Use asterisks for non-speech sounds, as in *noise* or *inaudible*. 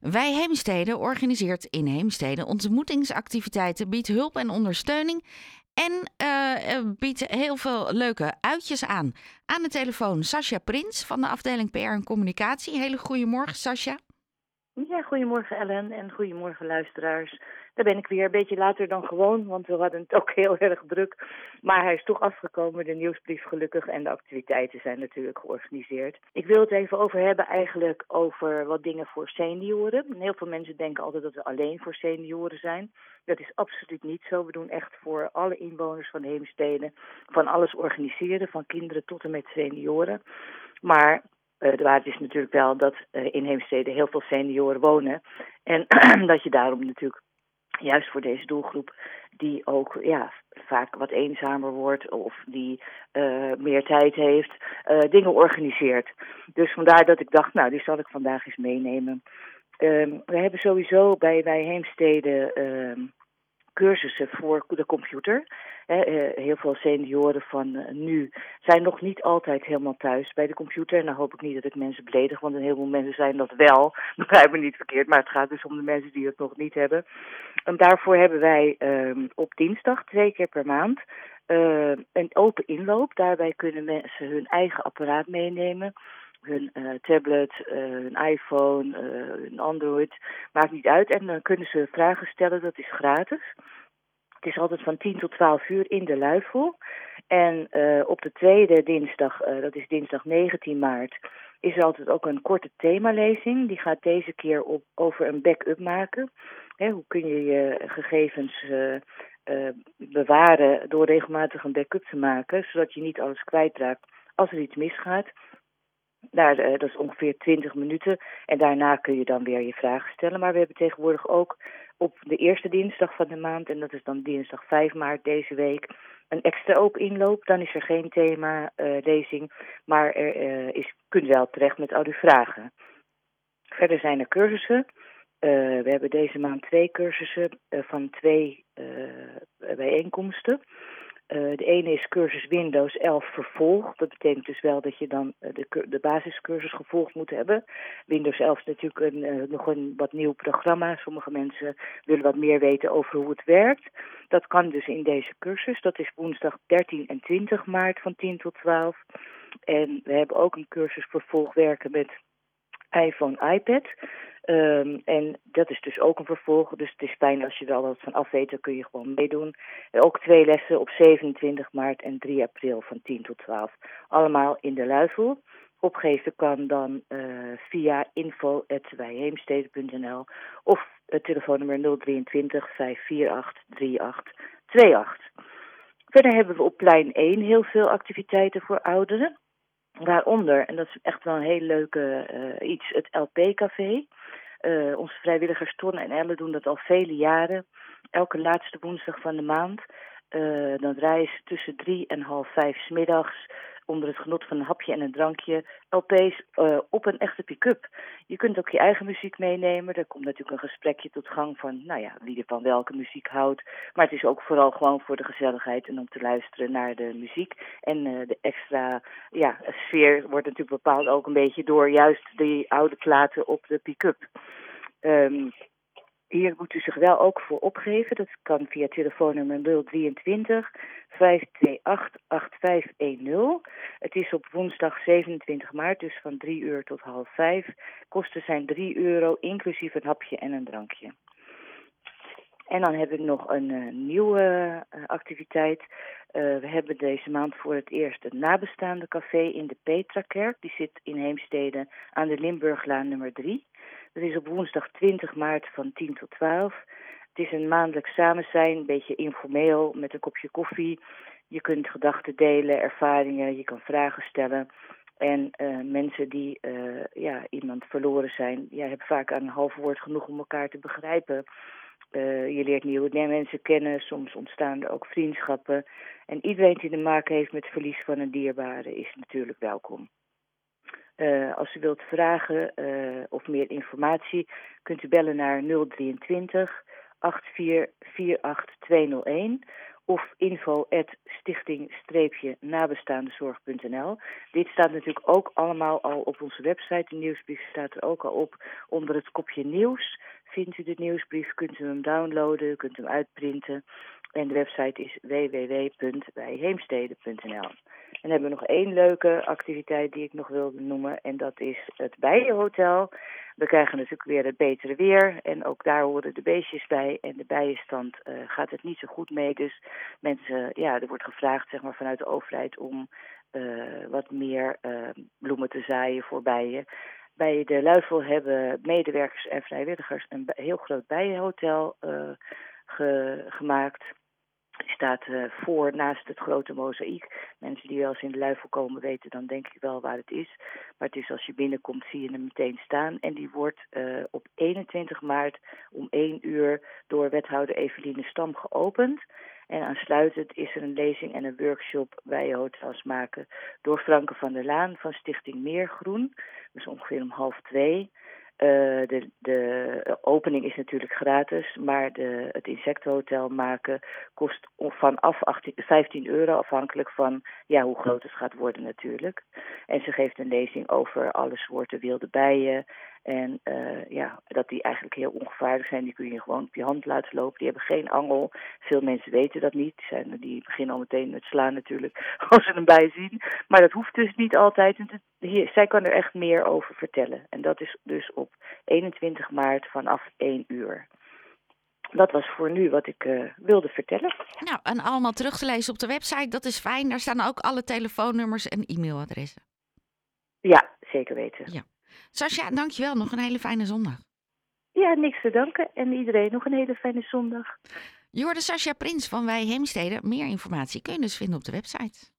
Wij Heemstede organiseert in Heemstede ontmoetingsactiviteiten, biedt hulp en ondersteuning en uh, biedt heel veel leuke uitjes aan. Aan de telefoon Sascha Prins van de afdeling PR en Communicatie. Hele goede morgen, Sascha. Ja, goedemorgen Ellen en goedemorgen luisteraars. Daar ben ik weer een beetje later dan gewoon, want we hadden het ook heel erg druk. Maar hij is toch afgekomen, de nieuwsbrief gelukkig, en de activiteiten zijn natuurlijk georganiseerd. Ik wil het even over hebben eigenlijk over wat dingen voor senioren. Heel veel mensen denken altijd dat we alleen voor senioren zijn. Dat is absoluut niet zo. We doen echt voor alle inwoners van Heemstede van alles organiseren, van kinderen tot en met senioren. Maar uh, de waarheid is natuurlijk wel dat uh, in Heemstede heel veel senioren wonen. En *clears throat* dat je daarom natuurlijk juist voor deze doelgroep die ook ja, vaak wat eenzamer wordt of die uh, meer tijd heeft, dingen organiseert. Dus vandaar dat ik dacht, nou, die zal ik vandaag eens meenemen. we hebben sowieso bij, bij Heemstede cursussen voor de computer. Eh, heel veel senioren van eh, nu zijn nog niet altijd helemaal thuis bij de computer. En dan hoop ik niet dat ik mensen beledig, want een heleboel mensen zijn dat wel. *laughs* Begrijp me niet verkeerd, maar het gaat dus om de mensen die het nog niet hebben. En daarvoor hebben wij ehm, op dinsdag twee keer per maand uh, een open inloop. Daarbij kunnen mensen hun eigen apparaat meenemen hun uh, tablet, uh, hun iPhone, uh, hun Android, maakt niet uit. En dan kunnen ze vragen stellen, dat is gratis. Het is altijd van 10 tot 12 uur in de Luifel. En op de tweede dinsdag, dat is dinsdag 19 maart, is er altijd ook een korte themalezing. Die gaat deze keer op, over een backup maken. hoe kun je je gegevens bewaren door regelmatig een backup te maken, zodat je niet alles kwijtraakt als er iets misgaat. Daar, uh, dat is ongeveer 20 minuten. En daarna kun je dan weer je vragen stellen. Maar we hebben tegenwoordig ook op de eerste dinsdag van de maand, en dat is dan dinsdag 5 maart deze week, een extra open inloop. Dan is er geen thema-lezing, uh, maar er uh, is, kunt wel terecht met al uw vragen. Verder zijn er cursussen. we hebben deze maand twee cursussen van twee bijeenkomsten. Uh, de ene is cursus Windows 11 vervolg. Dat betekent dus wel dat je dan uh, de, de basiscursus gevolgd moet hebben. Windows 11 is natuurlijk een, uh, nog een wat nieuw programma. Sommige mensen willen wat meer weten over hoe het werkt. Dat kan dus in deze cursus. Dat is woensdag 13 en 20 maart van 10 tot 12. En we hebben ook een cursus vervolg werken met iPhone, iPad. Um, en dat is dus ook een vervolg. Dus het is fijn als je er al wat van af weet, dan kun je gewoon meedoen. En ook twee lessen op 27 maart en 3 april van 10 tot 12. Allemaal in de Luifel. Opgeven kan dan uh, via info.wijheemstede.nl of het telefoonnummer 023 548 3828. Verder hebben we op plein 1 heel veel activiteiten voor ouderen. Waaronder, en dat is echt wel een heel leuke uh, iets, het LP-café. Uh, onze vrijwilligers Ton en Elle doen dat al vele jaren. Elke laatste woensdag van de maand. Uh, dan draaien ze tussen drie en half vijf smiddags onder het genot van een hapje en een drankje LP's uh, op een echte pick-up. Je kunt ook je eigen muziek meenemen. Er komt natuurlijk een gesprekje tot gang van, nou ja, wie er van welke muziek houdt. Maar het is ook vooral gewoon voor de gezelligheid en om te luisteren naar de muziek. En uh, de extra ja, sfeer wordt natuurlijk bepaald ook een beetje door juist die oude platen op de pick-up. Um, hier moet u zich wel ook voor opgeven. Dat kan via telefoonnummer 023 528 8510. Het is op woensdag 27 maart, dus van 3 uur tot half 5. Kosten zijn 3 euro, inclusief een hapje en een drankje. En dan hebben we nog een uh, nieuwe uh, activiteit. Uh, we hebben deze maand voor het eerst een nabestaande café in de Petrakerk. Die zit in Heemstede aan de Limburglaan nummer 3. Dat is op woensdag 20 maart van 10 tot 12. Het is een maandelijk samen zijn, een beetje informeel, met een kopje koffie. Je kunt gedachten delen, ervaringen, je kan vragen stellen. En uh, mensen die uh, ja, iemand verloren zijn, ja, hebben vaak aan een half woord genoeg om elkaar te begrijpen. Uh, je leert nieuwe mensen kennen, soms ontstaan er ook vriendschappen. En iedereen die te maken heeft met verlies van een dierbare is natuurlijk welkom. Als u wilt vragen of meer informatie, kunt u bellen naar 023 8448201 of info stichting-nabestaandezorg.nl. Dit staat natuurlijk ook allemaal al op onze website. De nieuwsbrief staat er ook al op onder het kopje nieuws. Vindt u de nieuwsbrief, kunt u hem downloaden, kunt hem uitprinten. En de website is www.bijheemstede.nl. En dan hebben we nog één leuke activiteit die ik nog wilde noemen. En dat is het Bijenhotel. We krijgen natuurlijk weer het betere weer. En ook daar horen de beestjes bij. En de bijenstand uh, gaat het niet zo goed mee. Dus mensen, ja, er wordt gevraagd zeg maar, vanuit de overheid om uh, wat meer uh, bloemen te zaaien voor bijen. Bij de Luifel hebben medewerkers en vrijwilligers een heel groot bijenhotel ge gemaakt staat uh, voor naast het grote mozaïek. Mensen die wel eens in de Luifel komen weten dan denk ik wel waar het is. Maar het is als je binnenkomt zie je hem meteen staan. En die wordt uh, op 21 maart om 1 uur door wethouder Eveline Stam geopend. En aansluitend is er een lezing en een workshop bij hotels maken door Franke van der Laan van Stichting Meergroen. Dus ongeveer om half twee. Uh, de, de opening is natuurlijk gratis, maar de, het insectenhotel maken kost vanaf 18, 15 euro, afhankelijk van ja, hoe groot het gaat worden natuurlijk. En ze geeft een lezing over alle soorten wilde bijen en uh, ja, dat die eigenlijk heel ongevaarlijk zijn. Die kun je gewoon op je hand laten lopen. Die hebben geen angel. Veel mensen weten dat niet. Die, zijn, die beginnen al meteen met slaan natuurlijk *laughs* als ze hem bij zien. Maar dat hoeft dus niet altijd. En hier, zij kan er echt meer over vertellen. En dat is dus op 21 maart vanaf 1 uur. Dat was voor nu wat ik uh, wilde vertellen. Nou, en allemaal terug te lezen op de website, dat is fijn. Daar staan ook alle telefoonnummers en e-mailadressen. Ja, zeker weten. Ja. Sascha, dankjewel. Nog een hele fijne zondag. Ja, niks te danken. En iedereen nog een hele fijne zondag. Je hoorde Sascha Prins van Wij Heemstede. Meer informatie kun je dus vinden op de website.